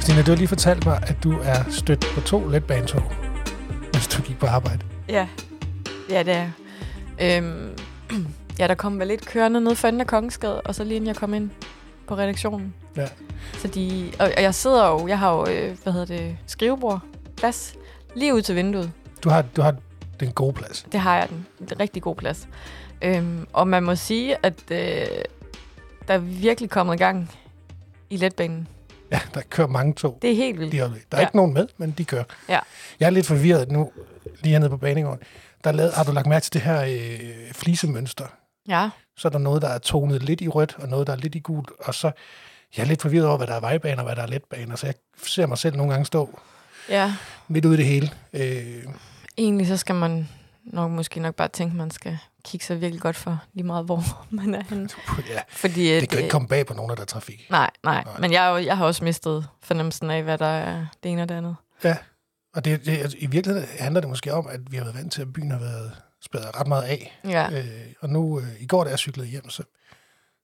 Stine, du har lige fortalt mig, at du er stødt på to letbanetog, mens du gik på arbejde. Ja, ja det er øhm, Ja, der kom vel lidt kørende ned for enden af Kongensgade, og så lige inden jeg kom ind på redaktionen. Ja. Så de, og, og jeg sidder jo, jeg har jo, øh, hvad hedder det, skrivebord, plads, lige ud til vinduet. Du har, du har den gode plads. Det har jeg, den, den rigtig god plads. Øhm, og man må sige, at øh, der er virkelig kommet i gang i letbanen. Ja, der kører mange tog. Det er helt vildt. Der er Ja. ikke nogen med, men de kører. Ja. Jeg er lidt forvirret nu, lige hernede på banegården. Der er lavet, har du lagt mærke til det her øh, flisemønster? Ja, Så er der noget, der er tonet lidt i rødt, og noget, der er lidt i gult. Og så jeg er lidt forvirret over, hvad der er vejbaner, og hvad der er letbaner. Så jeg ser mig selv nogle gange stå ja. midt ude i det hele. Øh, Egentlig så skal man nok måske nok bare tænke, at man skal kigge sig virkelig godt for lige meget, hvor man er henne. ja, Fordi, det kan øh, ikke komme bag på nogen, der er trafik. Nej, nej. Nej. Men jeg, jo- jeg har også mistet fornemmelsen af, hvad der er det ene og det andet. Ja, og det, det, altså, i virkeligheden handler det måske om, at vi har været vant til, at byen har været spærret ret meget af. Ja, Øh, og nu, øh, i går, da jeg cyklede hjem, så,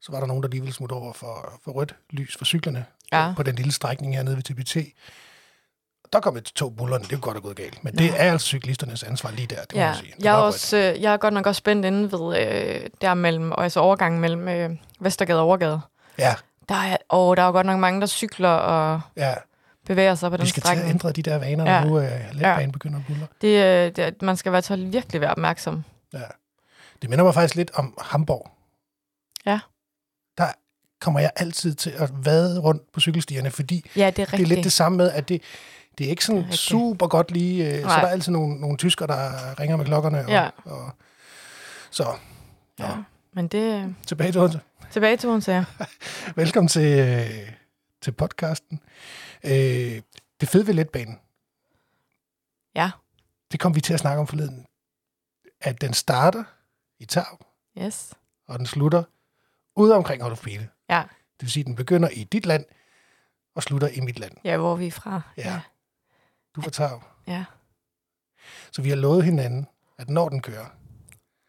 så var der nogen, der lige ville smutte over for, for rødt lys for cyklerne ja. på den lille strækning hernede ved TBT. Der kom et tog bullerne, det kunne godt have gået galt. Men det er altså cyklisternes ansvar lige der, det må ja. man sige. Det Jeg, er også, øh, jeg er godt nok også spændt inde ved øh, der mellem, og altså overgangen mellem øh, Vestergade og Overgade. Ja, Der er, og der er jo godt nok mange, der cykler og ja. bevæger sig på den Vi skal til at strækning. ændre de der vaner, Ja. når nu øh, letbanen begynder at bulle. Det, øh, det, man skal fald virkelig være opmærksom. Ja. Det minder mig faktisk lidt om Hamburg. Ja. Der kommer jeg altid til at vade rundt på cykelstierne, fordi Ja, det er det er lidt det samme med, at det, det er ikke sådan Det er super godt lige... Øh, så der er altid nogle, nogle tysker, der ringer med klokkerne. Og, Ja. og, så Ja. Men det tilbage til Odense. tilbage til Odense, ja. Velkommen til, øh, til podcasten. Øh, det fede ved letbanen, Ja, det kom vi til at snakke om forleden, at den starter i Tav, yes. og den slutter ude omkring Holofpile. Ja. Det vil sige, at den begynder i dit land, og slutter i mit land. Ja, hvor vi er fra. Ja. Du får Tav. ja. Så vi har lovet hinanden, at når den kører,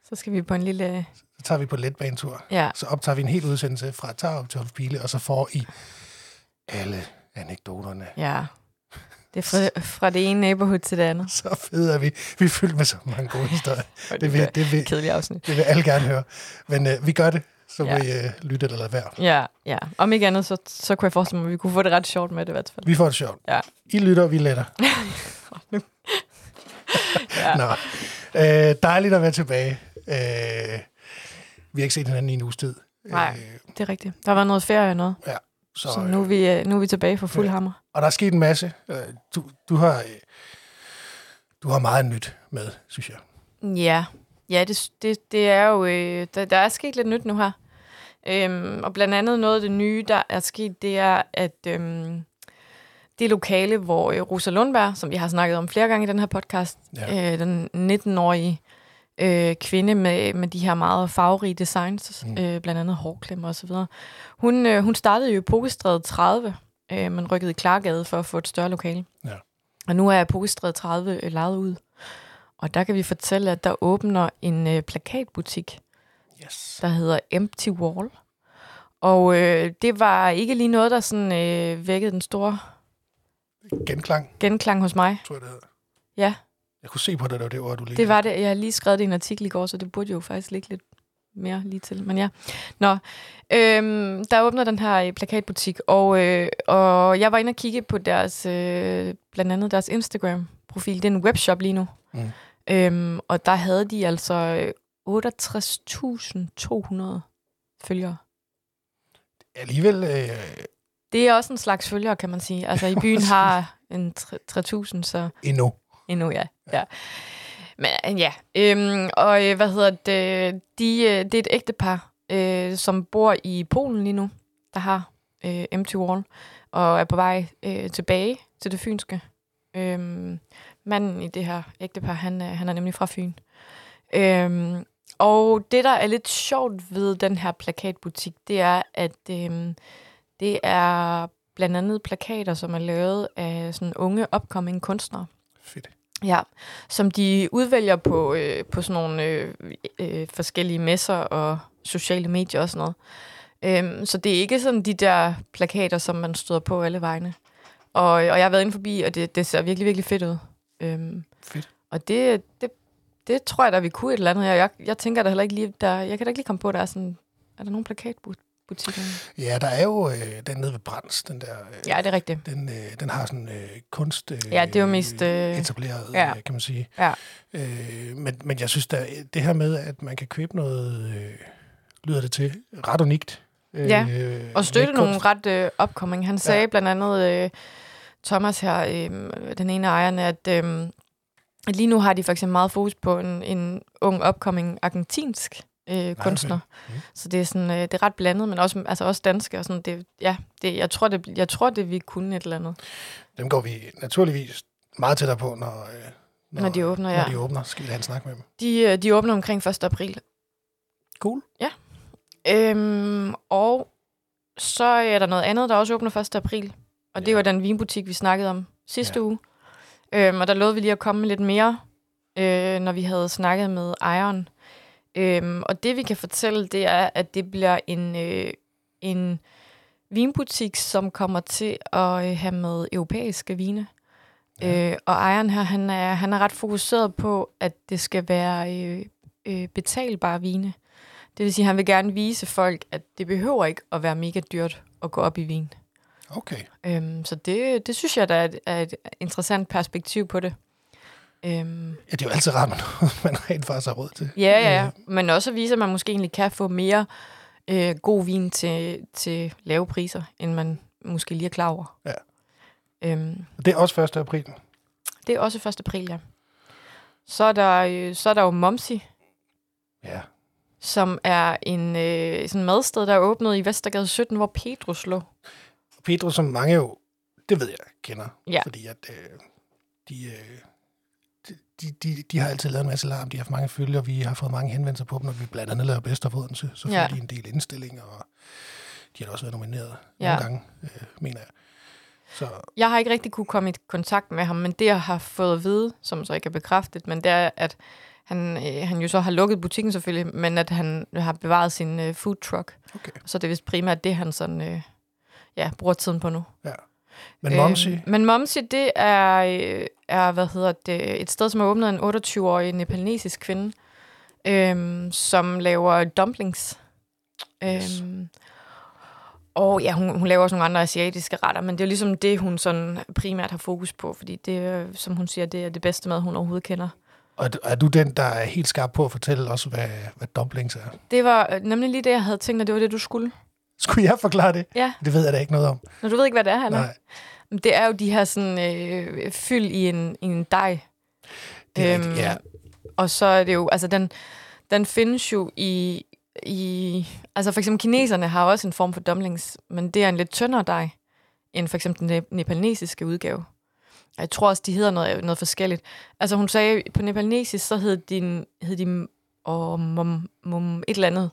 Så skal vi på en lille... så tager vi på letbanetur. Ja, Så optager vi en hel udsendelse fra Tav til Holofpile, og så får I alle anekdoterne. ja. Det er fra, fra det ene neighborhood til det andet. Så fede er vi. Vi er fyldt med så mange gode historier. Det vil, det vil, kedelige afsnit. det vil alle gerne høre. Men øh, vi gør det, så må Ja. I øh, lytte eller lade være. Ja, ja. Om ikke andet, så, så kunne jeg forestille mig, at vi kunne få det ret sjovt med det i hvert fald. Vi får det sjovt. Ja. I lytter, vi letter. Ja. Nå. Øh, dejligt at være tilbage. Øh, vi har ikke set hinanden i en uges tid. Nej. Øh, Det er rigtigt. Der var noget ferie og noget. så, Så nu er vi, øh, nu er vi tilbage for fuld Ja. hammer. Og der er sket en masse. Øh, du, du, har, øh, du har meget nyt med, synes jeg. Ja, ja det, det, det er jo... Øh, der, der er sket lidt nyt nu her. Øhm, og blandt andet noget af det nye, der er sket, det er, at øhm, det lokale, hvor øh, Rosa Lundberg, som vi har snakket om flere gange i den her podcast, Ja. øh, den 19-årige øh, kvinde med, med de her meget farverige designs, mm. øh, blandt andet hårklemmer osv., hun, øh, hun startede jo i Pokestræde 30, øh, men rykkede i Klargade for at få et større lokale. Ja. Og nu er Pokestræde 30 øh, lejet ud. Og der kan vi fortælle, at der åbner en øh, plakatbutik, Yes. der hedder Empty Wall. Og øh, det var ikke lige noget, der sådan øh, vækkede den store Genklang, genklang hos mig. tror jeg, det hedder. Ja, Jeg kunne se på dig, det var det ord, du lige det var det. Jeg har lige skrevet det i en artikel i går, så det burde jo faktisk ligge lidt mere lige til. Men ja. Nå, øhm, der åbner den her øh, plakatbutik, og, øh, og jeg var inde og kigge på deres, øh, blandt andet deres Instagram-profil. Det er en webshop lige nu. Mm. Øhm, og der havde de altså øh, 68.200 følgere. Alligevel, øh, Det er også en slags følgere, kan man sige. Altså i byen har en 3.000, så endnu. endnu, ja. ja. Men øh, ja, øhm, og øh, hvad hedder det, de, øh, det er et ægtepar, øh, som bor i Polen lige nu, der har øh, Empty Wall, og er på vej øh, tilbage til det fynske. Øhm, manden i det her ægtepar, han, er- han er nemlig fra Fyn. Øhm, og det, der er lidt sjovt ved den her plakatbutik, det er, at øhm, det er blandt andet plakater, som er lavet af sådan unge, upcoming kunstnere. Fedt. Ja, som de udvælger på, øh, på sådan nogle øh, øh, forskellige messer og sociale medier og sådan noget. Øhm, så det er ikke sådan de der plakater, som man støder på alle vegne. Og, og jeg har været inde forbi, og det, det ser virkelig, virkelig fedt ud. Øhm, Fedt. og det, det, det tror jeg da, vi kunne et eller andet. Jeg, jeg, jeg tænker der heller ikke lige, der, jeg kan da ikke lige komme på, der er sådan, er der nogen plakatbutikker? Ja, der er jo øh, den nede ved Brands, den der... Øh, Ja, det er rigtigt. Den, øh, den har sådan øh, kunst øh, Ja, det er jo mest, øh, etableret, ja. øh, kan man sige. Ja. Øh, men, men jeg synes, der, det her med, at man kan købe noget, øh, lyder det til, ret unikt. Øh, Ja, Og støtte nogle ret øh, upcoming. Han sagde Ja. blandt andet, øh, Thomas her, øh, den ene af ejerne, at, øh, lige nu har de for eksempel meget fokus på en, en ung upcoming argentinsk øh, kunstner. Mm. Så det er sådan, øh, det er ret blandet, men også, altså også danske. Og sådan, det, ja, det, jeg, tror, det, jeg tror, det vi kunne et eller andet. Dem går vi naturligvis meget tættere på, når, øh, Når de åbner, Når ja. de åbner, skal vi have en snak med dem. De, øh, de åbner omkring 1. april. Cool. Øhm, og så er der noget andet, der også åbner 1. april. Og det Ja. var den vinbutik, vi snakkede om sidste Ja. uge. Øhm, og der lovede vi lige at komme med lidt mere, øh, når vi havde snakket med ejeren. Øhm, og det vi kan fortælle, det er, at det bliver en, øh, en vinbutik, som kommer til at øh, have med europæiske vine. Ja. Ja. Øh, og ejeren her, han er, han er ret fokuseret på, at det skal være øh, øh, betalbare vine. Det vil sige, at han vil gerne vise folk, at det behøver ikke at være mega dyrt at gå op i vin. Okay. Øhm, så det, det synes jeg, der er et, er et interessant perspektiv på det. Øhm, Ja, det er jo altid rart, noget, man rent faktisk har råd til. ja, ja, ja. Men også at vise, at man måske egentlig kan få mere øh, god vin til, til lave priser, end man måske lige er klar over. Ja. Øhm, Det er også 1. april. det er også 1. april, ja. Så er der, øh, så er der jo Momsi, Ja. som er en øh, sådan madsted, der er åbnet i Vestergade 17, hvor Petrus lå. Pedro, som mange jo, det ved jeg, kender. Ja. Fordi at øh, de, øh, de, de, de har altid lavet en masse larm. De har haft mange følger. Vi har fået mange henvendelser på dem, når vi blandt andet laver bedst af Odense. Så får Ja. de en del indstillinger, og de har da også været nomineret Ja. nogle gange, øh, mener jeg. Så Jeg har ikke rigtig kunne komme i kontakt med ham, men det, jeg har fået at vide, som så ikke er bekræftet, men det er, at han, øh, han jo så har lukket butikken selvfølgelig, men at han har bevaret sin øh, food truck. okay. Så det er vist primært det, han sådan, øh, ja, bruger tiden på nu. Men Momsi, Øhm, men Momsi, det er, øh, er hvad hedder det, et sted, som er åbnet af en 28-årig nepalesisk kvinde, øhm, som laver dumplings. Yes. Øhm, og ja, hun, hun laver også nogle andre asiatiske retter, men det er ligesom det, hun sådan primært har fokus på, fordi det, som hun siger, det er det bedste mad, hun overhovedet kender. og er du den, der er helt skarp på at fortælle også, hvad, hvad dumplings er? Det var øh, nemlig lige det, jeg havde tænkt, at det var det, du skulle. Skulle jeg forklare det? Ja. Det ved jeg da ikke noget om. Når du ved ikke, hvad det er, eller? Nej, Det er jo de her sådan, øh, fyld i en, i en dej, det er Øhm, rigtigt. Ja, Og så er det jo, altså den, den findes jo i, i, altså for eksempel kineserne har også en form for dumplings, men det er en lidt tyndere dej, end for eksempel den ne- nepalesiske udgave. Jeg tror også, de hedder noget, noget forskelligt. Altså hun sagde, på nepalesisk, så hed din, hed de og mum, mum, et eller andet.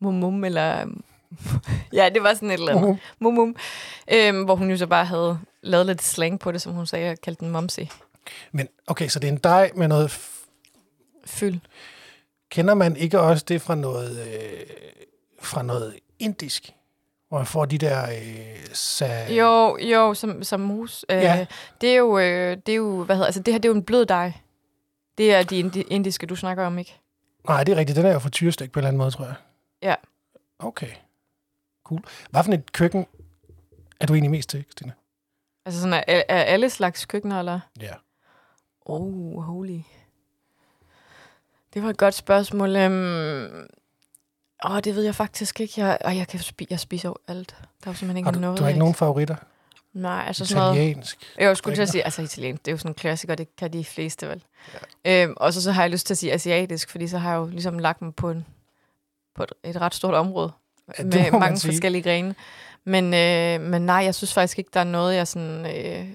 Mum, mum, eller... ja, det var sådan et eller andet. Mum, mum. Øhm, hvor hun jo så bare havde lavet lidt slang på det, som hun sagde, og kaldte den momsi. Men okay, så det er en dej med noget... F- Fyld. kender man ikke også det fra noget, øh, fra noget indisk? Hvor man får de der... Øh, sa- Jo, jo, som, som mus. Øh, Ja. Det er jo, øh, det er jo, hvad hedder, altså det her, det er jo en blød dej. Det er de indi- indiske, du snakker om, ikke? Nej, det er rigtigt. Den er jo fra tyrestik på en eller anden måde, tror jeg. Ja. Okay. Cool. Hvad for et køkken er du egentlig mest til, Stine? Altså sådan, er, er alle slags køkkener, eller? Ja. Oh, holy. Det var et godt spørgsmål. Øhm, åh, det ved jeg faktisk ikke. Jeg, og jeg, kan spi- jeg spiser jo alt. Der er jo simpelthen ikke Har du, noget. du har ikke nogen favoritter? Nej, altså sådan noget... Italiensk? Jeg skulle til at sige, altså italiensk, det er jo sådan en klassiker, det kan de fleste vel. Ja. Øhm, og så, så har jeg lyst til at sige asiatisk, fordi så har jeg jo ligesom lagt mig på, en, på et, et ret stort område det med man mange sige. forskellige grene. Men, øh, men nej, jeg synes faktisk ikke, der er noget, jeg sådan, øh,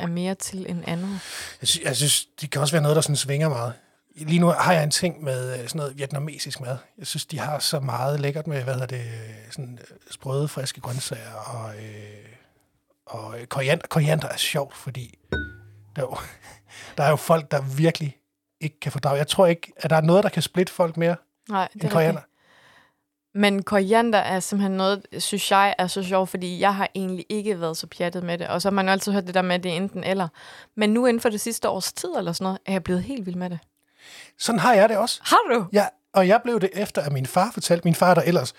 er mere til end andet. Jeg synes, jeg synes, det kan også være noget, der sådan svinger meget. Lige nu har jeg en ting med øh, sådan noget vietnamesisk mad. Jeg synes, de har så meget lækkert med, hvad hedder det, øh, sådan øh, sprøde, friske grøntsager og, øh, og koriander. Koriander er sjovt, fordi der er, jo, der er jo folk, der virkelig ikke kan fordrage. Jeg tror ikke, at der er noget, der kan splitte folk mere Nej, det end er koriander. Men koriander er simpelthen noget, synes jeg er så sjovt, fordi jeg har egentlig ikke været så pjattet med det. Og så har man jo altid hørt det der med, at det er enten eller. Men nu inden for det sidste års tid eller sådan noget, er jeg blevet helt vild med det. Sådan har jeg det også. Har du? Ja, og jeg blev det efter, at min far fortalte, min far der ellers,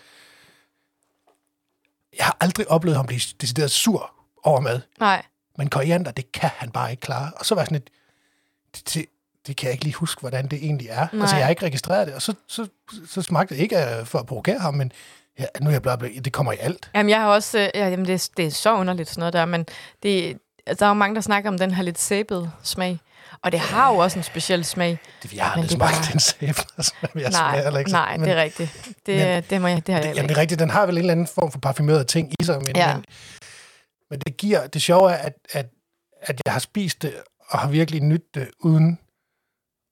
jeg har aldrig oplevet ham blive decideret sur over mad. Nej. Men koriander, det kan han bare ikke klare. Og så var jeg sådan et, det, det, kan jeg ikke lige huske, hvordan det egentlig er. Nej. Altså, jeg har ikke registreret det, og så, så, så smagte det ikke af- for at provokere ham, men ja, nu er jeg blevet, det kommer i alt. Jamen, jeg har også... øh, Ja, jamen, det, er- det er så underligt sådan noget der, men det, altså, der er jo mange, der snakker om den her lidt sæbede smag. Og det har jo også en speciel smag. Det, jeg har aldrig smagt bare- den sæbe, altså, jeg nej, smager ikke nej, men, det er rigtigt. Det, men- det, må jeg, det har jeg det, jamen, det er rigtigt, den har vel en eller anden form for parfumeret ting i sig, men, Ja. men, men det giver, det sjove er, at, at, at jeg har spist det, og har virkelig nydt det, uden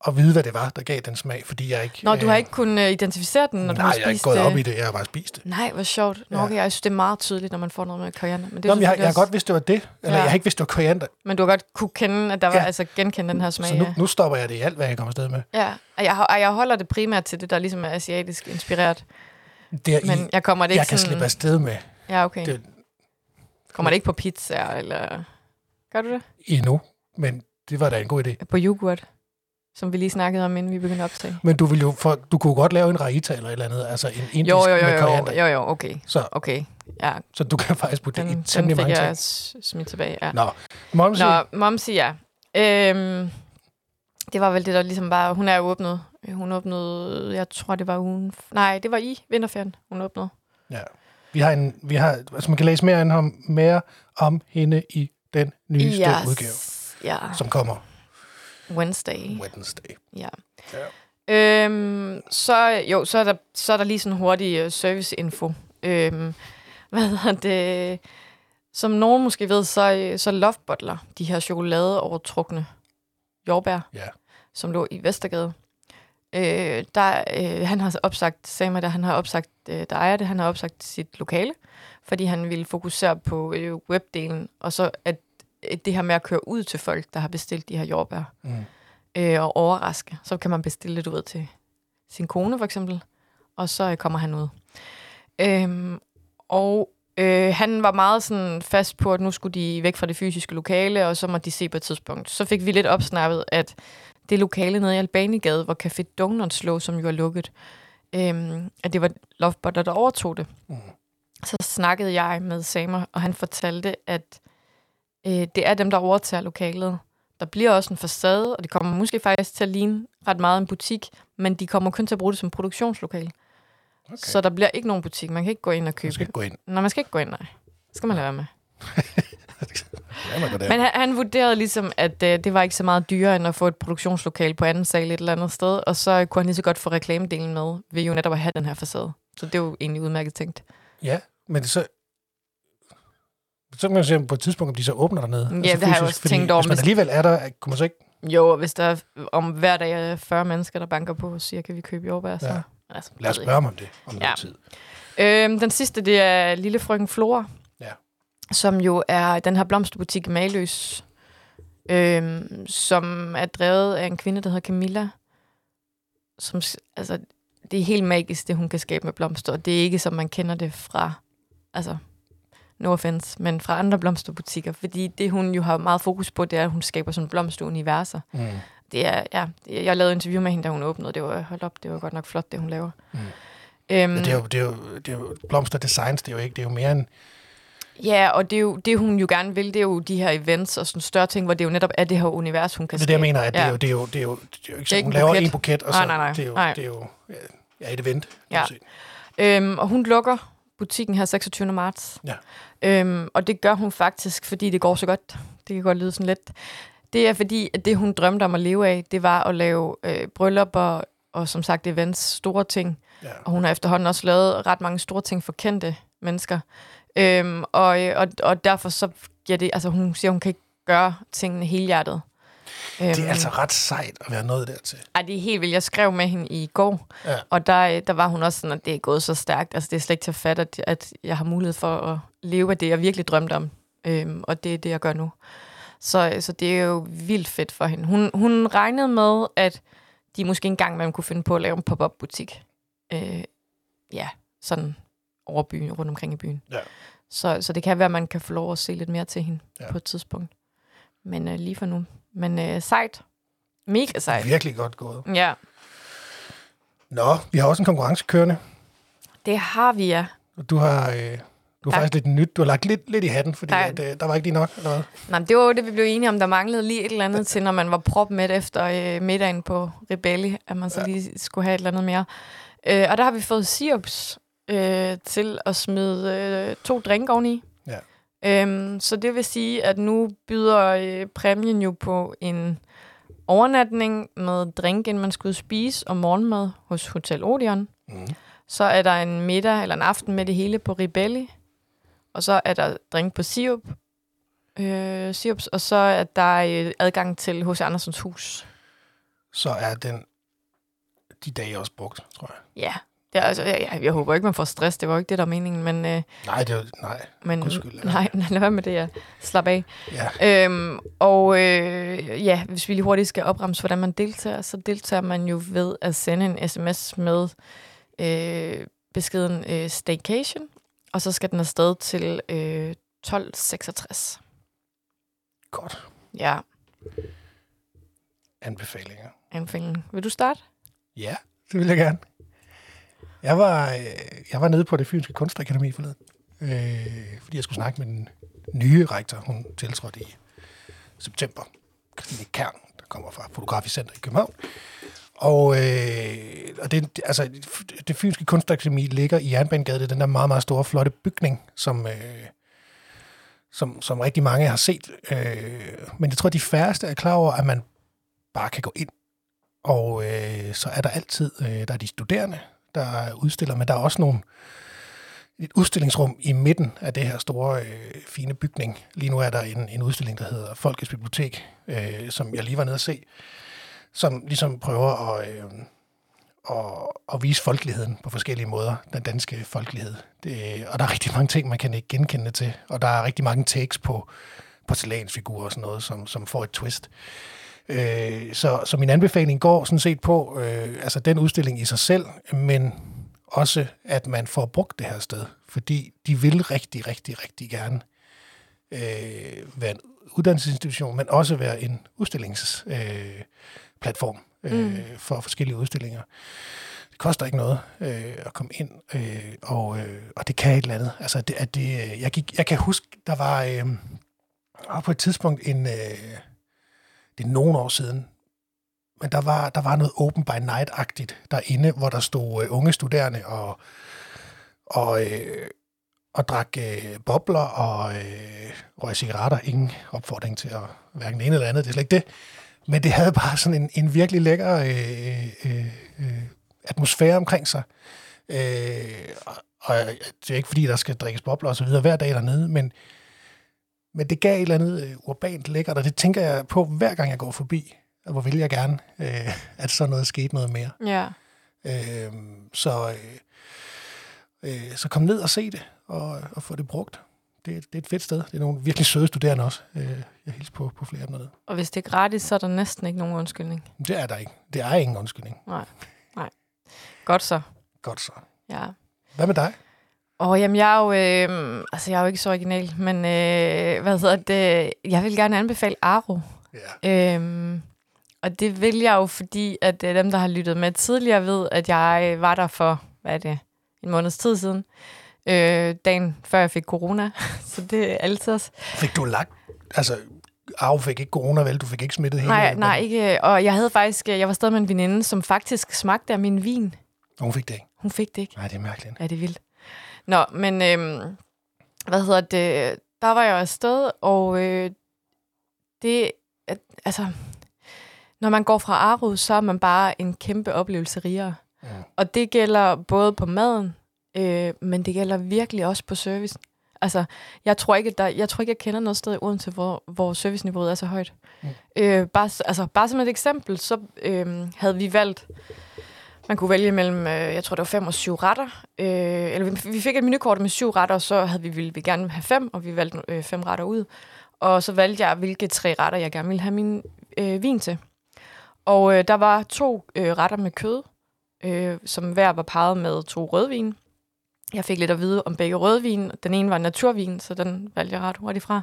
at vide, hvad det var, der gav den smag, fordi jeg ikke... Nå, du har øh, ikke kunnet øh, identificere den, når du Nej, har jeg har ikke spist gået det. op i det, jeg har bare spist det. Nej, hvor sjovt. Nå, Ja. okay, jeg synes, det er meget tydeligt, når man får noget med koriander. Men, det Nå, men jeg, jeg har også- godt vidst, det var det. Eller Ja. jeg har ikke vidst, det var koriander. Men du har godt kunne kende, at der var, Ja. altså genkende den her smag. Så nu, ja. nu stopper jeg det i alt, hvad jeg kommer afsted med. Ja, og jeg, og jeg holder det primært til det, der ligesom er asiatisk inspireret. Det er Men jeg kommer det ikke jeg kan sådan... slippe afsted med Ja, okay. det Kommer det ikke på pizza, eller... Gør du det? endnu. Men det var da en god idé. På yoghurt, som vi lige snakkede om, inden vi begyndte at optage. Men du, vil jo for, du kunne godt lave en raita eller et eller andet, altså en indisk Jo, jo, jo, med jo, koriander. jo, jo, okay. Så, Okay, ja. så du kan faktisk putte det Den, i den temmelig fik mange ting. s- smidt tilbage, ja. Nå, Momsi, Nå, Momsi, ja. Øhm, det var vel det, der ligesom bare... Hun er åbnet. Hun åbnede, jeg tror, det var ugen... Nej, det var i vinterferien, hun åbnede. ja. vi har en, vi har, altså man kan læse mere om, mere om hende i den nyeste Yes. udgave, Ja, som kommer Wednesday. Wednesday. Ja. Ja. Øhm, så, jo, så er der, så er der lige sådan en hurtig uh, serviceinfo. Øhm, hvad hedder det? Som nogen måske ved, så, øh, så Love Butler, de her chokolade overtrukne jordbær, Ja. som lå i Vestergade. Øh, der, øh, han har opsagt, sagde mig, at han har opsagt, øh, der ejer det, han har opsagt sit lokale, fordi han ville fokusere på øh, webdelen, og så at det her med at køre ud til folk, der har bestilt de her jordbær Mm. øh, og overraske. Så kan man bestille det ud til sin kone for eksempel, og så øh, kommer han ud. Øhm, og øh, han var meget sådan fast på, at nu skulle de væk fra det fysiske lokale, og så må de se på et tidspunkt. Så fik vi lidt opsnappet, at det lokale nede i Albanigade, hvor Café Donuts lå, som jo er lukket, øhm, at det var Lovebutter, der overtog det. Mm. Så snakkede jeg med Samer, og han fortalte, at øh, det er dem, der overtager lokalet. Der bliver også en facade, og det kommer måske faktisk til at ligne ret meget en butik, men de kommer kun til at bruge det som produktionslokale. Okay. Så der bliver ikke nogen butik. Man kan ikke gå ind og Man købe. skal ikke gå ind. Nej, man skal ikke gå ind, nej. Det skal man lade være med. Man. Men han, han vurderede ligesom, at øh, det var ikke så meget dyrere, end at få et produktionslokale på anden sal et eller andet sted, og så kunne han lige så godt få reklamedelen med, ved jo netop at have den her facade. Så det er jo egentlig udmærket tænkt. Ja, men så... Så kan man se på et tidspunkt, om de så åbner dernede. Ja, det har jeg også tænkt over, Hvis man alligevel er der, kunne man så ikke... Jo, og hvis der er om hver dag er 40 mennesker, der banker på siger, kan vi købe jordbær, så... Ja. Altså, Lad os spørge om det om Ja. noget tid. Øhm, den sidste, det er Lille Frøken Flora. Ja. Som jo er den her blomsterbutik i Maløs, øhm, som er drevet af en kvinde, der hedder Camilla. Som, altså, det er helt magisk, det hun kan skabe med blomster. og Det er ikke, som man kender det fra, altså, no offense, men fra andre blomsterbutikker. Fordi det, hun jo har meget fokus på, det er, at hun skaber sådan blomsteruniverser. Mm. Det er, ja, jeg lavede interview med hende, da hun åbnede. Det var, hold op, det var godt nok flot, det hun laver. Mm. Øhm, det er, jo, det, er jo, det er jo blomster designs, det er jo ikke, det er jo mere end... Ja, og det, er jo, det hun jo gerne vil, det er jo de her events og sådan større ting, hvor det jo netop er det her univers, hun kan Det er det, jeg skabe. mener, at det, er jo, det, er jo, det, er jo, det er jo ikke er ikke hun en laver buket. en buket, og så Nej, nej, nej. det er jo, Nej. det er jo ja, et event. Ja. Øhm, og hun lukker butikken her 26. marts. Ja. Øhm, og det gør hun faktisk, fordi det går så godt. Det kan godt lyde sådan lidt. Det er fordi, at det hun drømte om at leve af, det var at lave øh, bryllupper og som sagt events, store ting. Ja. Og hun har efterhånden også lavet ret mange store ting for kendte mennesker. Øhm, og, øh, og, og derfor så giver det, altså hun siger, hun kan ikke gøre tingene helhjertet. Øhm, Det er altså ret sejt at være nået dertil. ej, det er helt vildt. Jeg skrev med hende i går, Ja. og der, øh, der var hun også sådan, at det er gået så stærkt. Altså, det er slet ikke til at fatte, at, at jeg har mulighed for at leve af det, jeg virkelig drømte om. Øhm, og det er det, jeg gør nu. Så, så det er jo vildt fedt for hende. Hun, hun regnede med, at de måske engang man kunne finde på at lave en pop-up butik. Øh, ja, sådan over byen, rundt omkring i byen. Ja. Så, så det kan være, at man kan få lov at se lidt mere til hende ja. på et tidspunkt. Men øh, lige for nu. Men øh, sejt. Mega sejt. Virkelig godt gået. Ja, Nå, vi har også en konkurrence kørende. det har vi, ja. Du har, øh, du har faktisk lidt nyt. Du har lagt lidt, lidt i hatten, fordi Nej. at, øh, der var ikke lige nok. Eller hvad? Nej, det var jo det, vi blev enige om. Der manglede lige et eller andet til, når man var propmæt efter øh, middagen på Rebelli, at man så Ja. lige skulle have et eller andet mere. Øh, og der har vi fået sirups øh, til at smide øh, to drink oveni. Øhm, så det vil sige, at nu byder øh, præmien jo på en overnatning med drink, inden man skulle spise, og morgenmad hos Hotel Odeon. Mm. Så er der en middag eller en aften med det hele på Ribelli. Og så er der drink på sirup. Øh, sirups, og så er der øh, adgang til H.C. Andersens hus. Så er den de dage også brugt, tror jeg. Ja, det er, altså, jeg, jeg, jeg håber ikke, man får stress. Det var jo ikke det, der er meningen. Men, øh, Nej, det er, jo- nej. men Undskyld, lad nej, nej, lad være med det. Ja. Slap af. Ja. Øhm, og øh, ja, hvis vi lige hurtigt skal opremse, hvordan man deltager, så deltager man jo ved at sende en sms med øh, beskeden øh, staycation, og så skal den afsted til øh, 1266. Godt. Ja, Anbefalinger. anbefalingen. Vil du starte? Ja, det vil jeg gerne. Jeg var, øh, jeg var nede på det Fynske Kunstakademi forleden, øh, fordi jeg skulle snakke med den nye rektor. Hun tiltrådte i september. Christine Kern, der kommer fra Fotografisk Center i København. Og, øh, og det, altså, det Fynske Kunstakademi ligger i Jernbanegade. Det er den der meget, meget store, flotte bygning, som, øh, som, som rigtig mange har set. Øh, men jeg tror, de færreste er klar over, at man bare kan gå ind og øh, så er der altid, øh, der er de studerende, der udstiller, men der er også nogle, et udstillingsrum i midten af det her store, øh, fine bygning. Lige nu er der en, en udstilling, der hedder Folkets Bibliotek, øh, som jeg lige var nede at se, som ligesom prøver at, øh, at, at vise folkeligheden på forskellige måder, den danske folkelighed. Det, og der er rigtig mange ting, man kan ikke genkende til, og der er rigtig mange takes på porcelænsfigurer og sådan noget, som, som får et twist. Øh, så, så min anbefaling går sådan set på øh, altså den udstilling i sig selv, men også, at man får brugt det her sted. Fordi de vil rigtig, rigtig, rigtig gerne øh, være en uddannelsesinstitution, men også være en udstillingsplatform øh, øh, Mm. for forskellige udstillinger. Det koster ikke noget øh, at komme ind, øh, og, øh, og det kan et eller andet. Altså, det, at det, øh, jeg, gik, jeg kan huske, der var, øh, på et tidspunkt en... Øh, det er nogle år siden, men der var, der var noget open by night-agtigt derinde, hvor der stod øh, unge studerende og, og, øh, og drak øh, bobler og øh, røg cigaretter. Ingen opfordring til at hverken det ene eller andet, det er slet ikke det. Men det havde bare sådan en, en virkelig lækker øh, øh, øh, atmosfære omkring sig. Øh, og, og det er ikke fordi, der skal drikkes bobler og så videre hver dag dernede, men men det gav et eller andet øh, urbant lækkert, og det tænker jeg på hver gang jeg går forbi. Og hvor vil jeg gerne, øh, at sådan noget skete noget mere. Ja. Øh, så, øh, øh, så kom ned og se det, og, og få det brugt. Det, det er et fedt sted. Det er nogle virkelig søde studerende også. Øh, jeg hilser på, på flere af dem dernede. Og hvis det er gratis, så er der næsten ikke nogen undskyldning. Det er der ikke. Det er ingen undskyldning. Nej. Nej. Godt så. Godt så. Ja. Hvad med dig? Og jamen, jeg er jo, øh, altså, jeg er jo ikke så original, men øh, hvad hedder det? Jeg vil gerne anbefale Aro. Ja. Øhm, og det vil jeg jo, fordi at øh, dem, der har lyttet med tidligere, ved, at jeg var der for, hvad er det, en måneds tid siden. Øh, dagen før jeg fik corona. så det er altid også. Fik du lagt... Altså, Arv fik ikke corona, vel? Du fik ikke smittet hele... Nej, nej, ikke. Og jeg havde faktisk, øh, jeg var stadig med en veninde, som faktisk smagte af min vin. Og Hun fik det ikke. Hun fik det ikke. Nej, det er mærkeligt. Ja, det er vildt. Nå, men øhm, hvad hedder det? Der var jeg afsted, og øh, det, at, altså, når man går fra Aarhus, så er man bare en kæmpe oplevelse rigere. Mm. Og det gælder både på maden, øh, men det gælder virkelig også på service. Altså, jeg tror ikke, der, jeg tror ikke, jeg kender noget sted i Odense, hvor, hvor serviceniveauet er så højt. Mm. Øh, bare, altså, bare som et eksempel, så øh, havde vi valgt, man kunne vælge mellem, øh, jeg tror det var fem og syv retter. Øh, eller vi, fik et menukort med syv retter, og så havde vi, ville vi gerne have fem, og vi valgte øh, fem retter ud. Og så valgte jeg, hvilke tre retter jeg gerne ville have min øh, vin til. Og øh, der var to øh, retter med kød, øh, som hver var parret med to rødvin. Jeg fik lidt at vide om begge rødvin. Den ene var naturvin, så den valgte jeg ret hurtigt fra.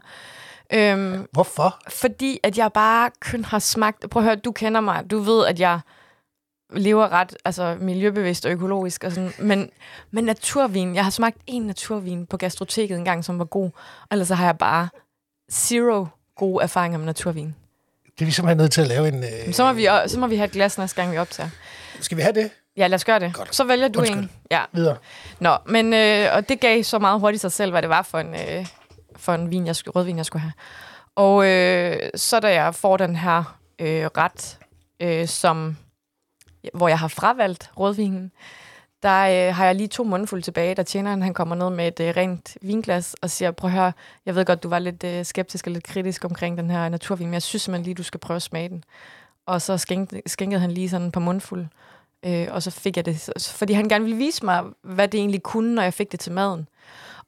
Øhm, Hvorfor? fordi at jeg bare kun har smagt... Prøv at høre, du kender mig. Du ved, at jeg lever ret altså miljøbevidst og økologisk og sådan. Men, men naturvin, jeg har smagt en naturvin på gastroteket en gang, som var god. Ellers så har jeg bare zero gode erfaringer med naturvin. Det er vi simpelthen nødt til at lave en... Øh, Så må, vi, så må vi have et glas næste gang, vi optager. Skal vi have det? Ja, lad os gøre det. Godt. Så vælger du Undskyld. en. Ja. Videre. Nå, men øh, og det gav så meget hurtigt sig selv, hvad det var for en, øh, for en vin, jeg skulle, rødvin, jeg skulle have. Og øh, så da jeg får den her øh, ret, øh, som, hvor jeg har fravalgt rødvinen, der øh, har jeg lige to mundfulde tilbage, da tjeneren han kommer ned med et øh, rent vinglas og siger, prøv at høre, jeg ved godt, du var lidt øh, skeptisk og lidt kritisk omkring den her naturvin, men jeg synes simpelthen lige, du skal prøve at smage den. Og så skænkede, skænkede han lige sådan et par mundfuld, øh, og så fik jeg det, fordi han gerne ville vise mig, hvad det egentlig kunne, når jeg fik det til maden.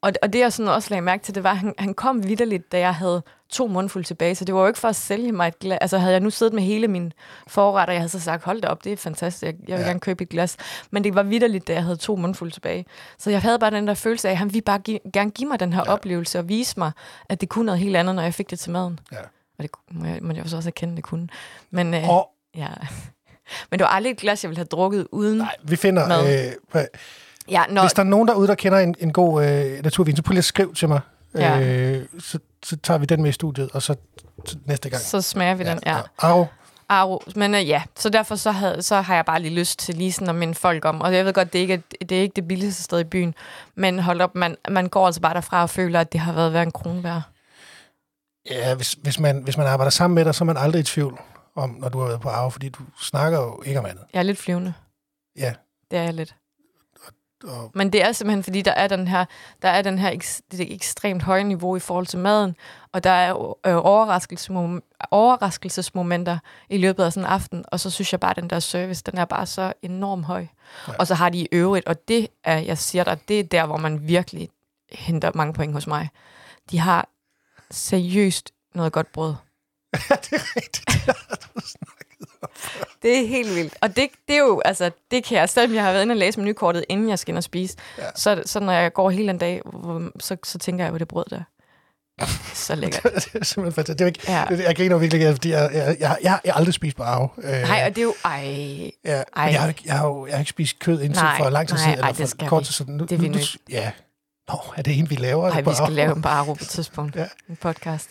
Og, og det, jeg sådan også lagde mærke til, det var, at han, han kom vidderligt, da jeg havde to mundfulde tilbage. Så det var jo ikke for at sælge mig et glas. Altså, havde jeg nu siddet med hele min forret, og jeg havde så sagt, hold da op, det er fantastisk, jeg, jeg vil Ja. gerne købe et glas. Men det var vidderligt, da jeg havde to mundfulde tilbage. Så jeg havde bare den der følelse af, at han ville bare give, gerne give mig den her Ja. oplevelse og vise mig, at det kunne noget helt andet, når jeg fik det til maden. Ja. Og det må jeg, må jeg så også erkende, det kunne. Men, øh, Og ja. Men det var aldrig et glas, jeg ville have drukket uden. nej, vi finder... Mad. Øh, Ja, når, hvis der er nogen derude, der kender en, en god øh, naturvin, så prøv lige at skrive til mig. Ja. Øh, så, så tager vi den med i studiet, og så t- næste gang. så smager vi den. Ja. Aro, Aro, men uh, ja, så derfor så, havde, så har jeg bare lige lyst til lige sådan at minde folk om, og jeg ved godt, det er ikke det, er ikke det billigste sted i byen, men hold op, man, man går altså bare derfra og føler, at det har været værd en krone værd. Ja, hvis, hvis, man, hvis man arbejder sammen med dig, så er man aldrig i tvivl om, når du har været på Arve, fordi du snakker jo ikke om andet. Jeg er lidt flyvende. Ja. Det er jeg lidt. Og, Men det er simpelthen, fordi der er den her, der er den her eks, det ekstremt høje niveau i forhold til maden, og der er øh, overraskelsesmom- overraskelsesmomenter i løbet af sådan en aften, og så synes jeg bare, at den der service, den er bare så enormt høj. Ja. Ja. Og så har de i øvrigt, og det er, jeg siger dig, det er der, hvor man virkelig henter mange point hos mig. De har seriøst noget godt brød. det er rigtigt. Det er helt vildt. Og det, det er jo, altså, det kan jeg, selvom jeg har været inde og læse menukortet, inden jeg skal ind og spise, Ja. så, så når jeg går hele den dag, så, så tænker jeg på det brød der. Så lækkert. det er simpelthen fantastisk. Det er ikke, Ja. det, jeg griner virkelig, fordi jeg, jeg, jeg, jeg, jeg har aldrig spist på Arve. Øh, Nej, og det er jo... Ej, ja, ej. jeg ikke, jeg, har jo, jeg har ikke spist kød indtil Nej, for lang tid nej, siden. ej, eller det skal kort tid siden. Nu, Det er vi nu, nødt- Ja. Nå, er det en, vi laver? ej, på vi skal lave en baro på et tidspunkt. Ja. En podcast.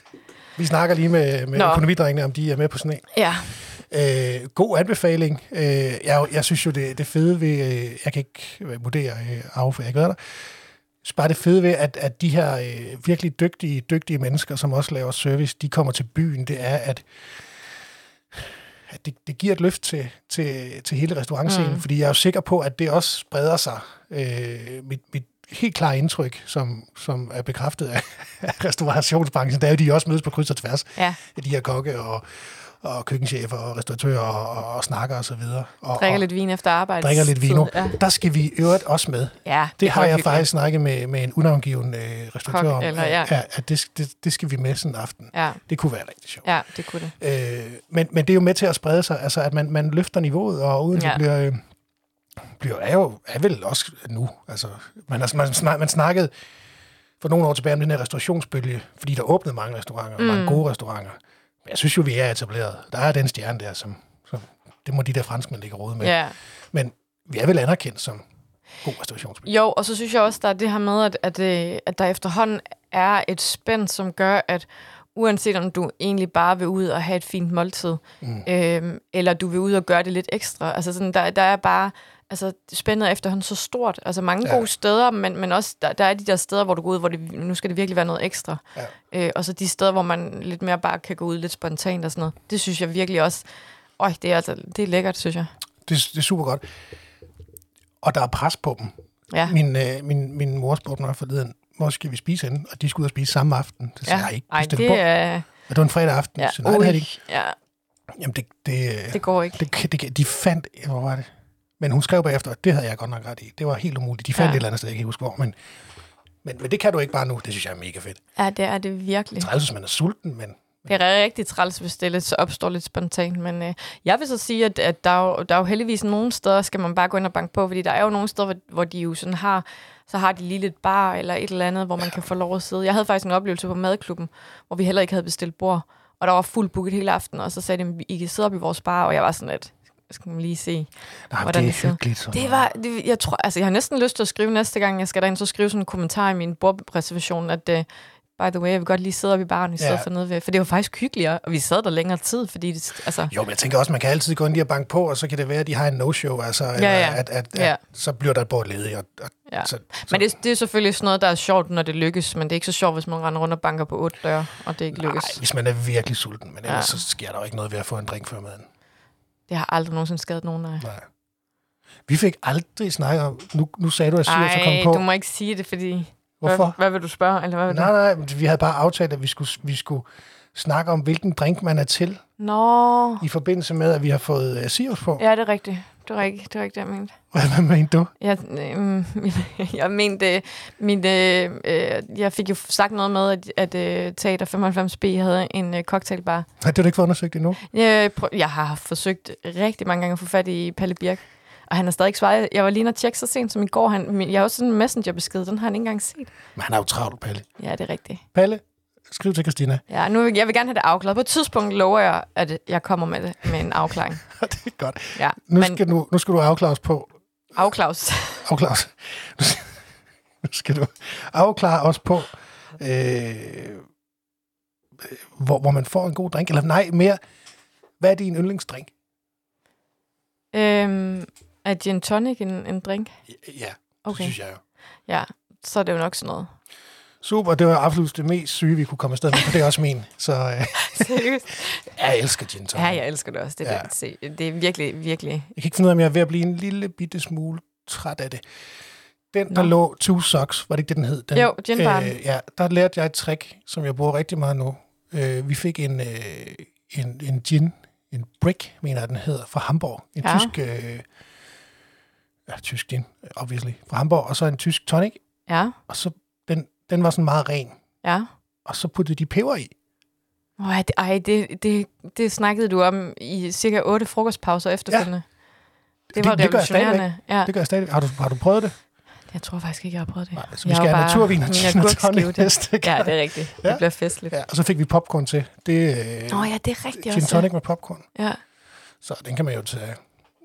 Vi snakker lige med, med Nå. økonomidrengene, om de er med på sådan en. Ja, Øh, god anbefaling. Øh, jeg, jeg synes jo, det, det fede ved... Øh, jeg kan ikke øh, vurdere øh, for jeg været der. Så bare det fede ved, at, at de her øh, virkelig dygtige, dygtige mennesker, som også laver service, de kommer til byen, det er, at, at det, det giver et løft til, til, til hele restaurantscenen. Mm. fordi jeg er jo sikker på, at det også spreder sig. Øh, mit, mit helt klare indtryk, som, som er bekræftet af, af restaurationsbranchen, det er jo, de også mødes på kryds og tværs ja. af de her kokke og, og køkkenchefer og restauratører og, og, og snakker og så videre. Og, Drikker og lidt vin efter arbejde. drikker lidt vino. Ja, Der skal vi i øvrigt også med. ja Det, det har jeg hyggeligt. faktisk snakket med, med en unavngiven øh, restauratør Kok, om, eller- ja. at, at det, det, det skal vi med sådan en aften. Ja, Det kunne være rigtig sjovt. ja, det kunne det. Øh, men, men det er jo med til at sprede sig, altså at man, man løfter niveauet, og uden ja. Ja. bliver, øh, bliver er jo er vel også nu. Altså, man, altså, man, snak, man snakkede for nogle år tilbage om den her restaurationsbølge, fordi der åbnede mange restauranter, mm. mange gode restauranter. Men jeg synes jo, vi er etableret. Der er den stjerne der, som, som det må de der franskmænd ligge råd med. Ja. Men vi er vel anerkendt som god restaurationsbølge. Jo, og så synes jeg også, der er det her med, at, at, øh, at der efterhånden er et spænd, som gør, at uanset om du egentlig bare vil ud og have et fint måltid, Mm. øhm, eller du vil ud og gøre det lidt ekstra, altså sådan, der, der er bare, altså spændet er efterhånden så stort, altså mange Ja. gode steder, men, men også, der, der er de der steder, hvor du går ud, hvor det, nu skal det virkelig være noget ekstra, Ja. øh, og så de steder, hvor man lidt mere bare kan gå ud lidt spontant og sådan noget, det synes jeg virkelig også, øj, det er altså, det er lækkert, synes jeg. Det, det er super godt. Og der er pres på dem. Ja. Min, øh, min, min mor spurgte mig forleden, hvor skal vi spise henne? Og de skulle ud og spise samme aften. Så sagde Ja. jeg, ikke Ej, det er... Og det var en fredag aften. Ja, Så nej, det havde de ikke. ja, Jamen, det, det, det går ikke. det, det, det, de fandt, hvor var det? Men hun skrev bagefter, at det havde jeg godt nok ret i. Det var helt umuligt. De fandt ja. Ja. et eller andet sted, jeg kan ikke huske hvor. Men, men, men det kan du ikke bare nu. Det synes jeg er mega fedt. Ja, det er det virkelig. Træls, hvis man er sulten, men, Det er rigtig træls, hvis det lidt, så opstår lidt spontant. Men øh, jeg vil så sige, at, at der, er jo, der er jo heldigvis nogle steder, skal man bare gå ind og banke på, fordi der er jo nogle steder, hvor, hvor de jo sådan har, så har de lige lidt bar eller et eller andet, hvor man kan få lov at sidde. Jeg havde faktisk en oplevelse på madklubben, hvor vi heller ikke havde bestilt bord, og der var fuld booket hele aften, og så sagde de, I kan sidde op i vores bar, og jeg var sådan lidt, skal man lige se. Nej, Hvordan det er hyggeligt. Sådan Det var, det, jeg tror, altså jeg har næsten lyst til at skrive næste gang, jeg skal derind, så skrive sådan en kommentar i min bordreservation, at uh, by the way, jeg vil godt lige sidde op i baren i stedet Ja. for nede ved, for det var faktisk hyggeligere, og vi sad der længere tid, fordi det, altså, Jo, men jeg tænker også, man kan altid gå ind lige og banke på, og så kan det være, at de har en no-show, altså, ja, ja. ja. At, at, at, Ja. så bliver der et bord ledigt. Og, og, Ja. så, så, Men det, det er selvfølgelig sådan noget, der er sjovt, når det lykkes, men det er ikke så sjovt, hvis man render rundt og banker på otte døre, og det ikke lykkes. Nej, hvis man er virkelig sulten, men ellers ja. så sker der jo ikke noget ved at få en drink før maden. Det har aldrig nogensinde skadet nogen af. Nej. Vi fik aldrig snakket om, nu, nu sagde du, at er kommet Ej, på. du må ikke sige det, fordi... Hvorfor? Hvad, hvad vil du spørge? Eller hvad vil Nej, du? nej, vi havde bare aftalt, at vi skulle, vi skulle snakke om, hvilken drink man er til, Nå, i forbindelse med, at vi har fået uh, Sirius på. ja, det er rigtigt. Det er rigtigt, det er rigtigt, jeg mente. Hvad, hvad mente du? Jeg, øh, jeg mente, min, øh, øh, jeg fik jo sagt noget med, at, at øh, Teater 95B havde en øh, cocktailbar. Nej, det har du ikke fået undersøgt endnu. Jeg, prøv, jeg har forsøgt rigtig mange gange at få fat i Palle Birk, og han har stadig ikke svaret. Jeg var lige inde og tjekke så sent som i går. Han, jeg har også sådan en messengerbesked, den har han ikke engang set. Men han er jo travlt, Palle. Ja, det er rigtigt. Palle, skriv til Christina. Ja, nu, jeg vil gerne have det afklaret. På et tidspunkt lover jeg, at jeg kommer med, det, med en afklaring. det er godt. Ja, Nu, men skal du, nu skal du afklares på, afklaus. afklares. Nu skal- Nu skal du afklare os på, øh, hvor, hvor man får en god drink. Eller nej, mere, hvad er din yndlingsdrink? øhm, er gin tonic en, en drink? Ja, det Okay, synes jeg jo. ja, så er det jo nok sådan noget. Super, det var absolut det mest syge, vi kunne komme afsted med, for det er også min. Så øh, Seriøst? jeg elsker gin tonic. Ja, jeg elsker det også. Det er, Ja. se, det er virkelig, virkelig... Jeg kan ikke finde ud af, om jeg er ved at blive en lille bitte smule træt af det. Den, der Nå. lå Two Socks, var det ikke det, den hed? Den, Jo, ginbaren. Øh, ja, der lærte jeg et trick, som jeg bruger rigtig meget nu. Øh, vi fik en, øh, en, en gin, en brick, mener jeg, den hedder, fra Hamburg. En Ja. tysk, øh, ja, tysk gin, obviously, fra Hamburg. Og så en tysk tonic, Ja, og så den, var sådan meget ren. ja. Og så puttede de peber i. Ej, det, ej det, det, det snakkede du om i cirka otte frokostpauser efterfølgende. Ja. Det var Det- det stadigvæk. revolutionerende. Ja. Det gør jeg stadig. Har du, har du prøvet det? Jeg tror faktisk ikke, jeg har prøvet det. Nej, så vi Jeg skal have naturvin og gin og tonic næste Ja, gang. det er rigtigt. Ja. Det bliver festligt. Ja, og så fik vi popcorn til. Det øh, Nå ja, det er rigtigt gin også. tonic med popcorn. Ja. Så den kan man jo tage,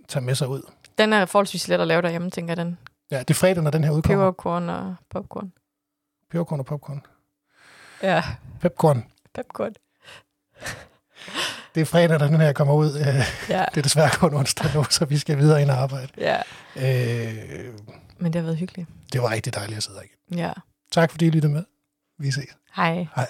tage med sig ud. Den er forholdsvis let at lave derhjemme, tænker jeg, den. Ja, det er fredag, når den her udkommer. Peberkorn og popcorn. Peberkorn og popcorn. Ja, Pepcorn. popcorn. Det er fredag, når den her kommer ud. Øh, Ja, Det er desværre kun onsdag nu, så vi skal videre ind og arbejde. ja. Øh, Men det har været hyggeligt. det var rigtig dejligt at sidde her igen. Ja. Tak fordi I lyttede med. Vi ses. Hej. Hej.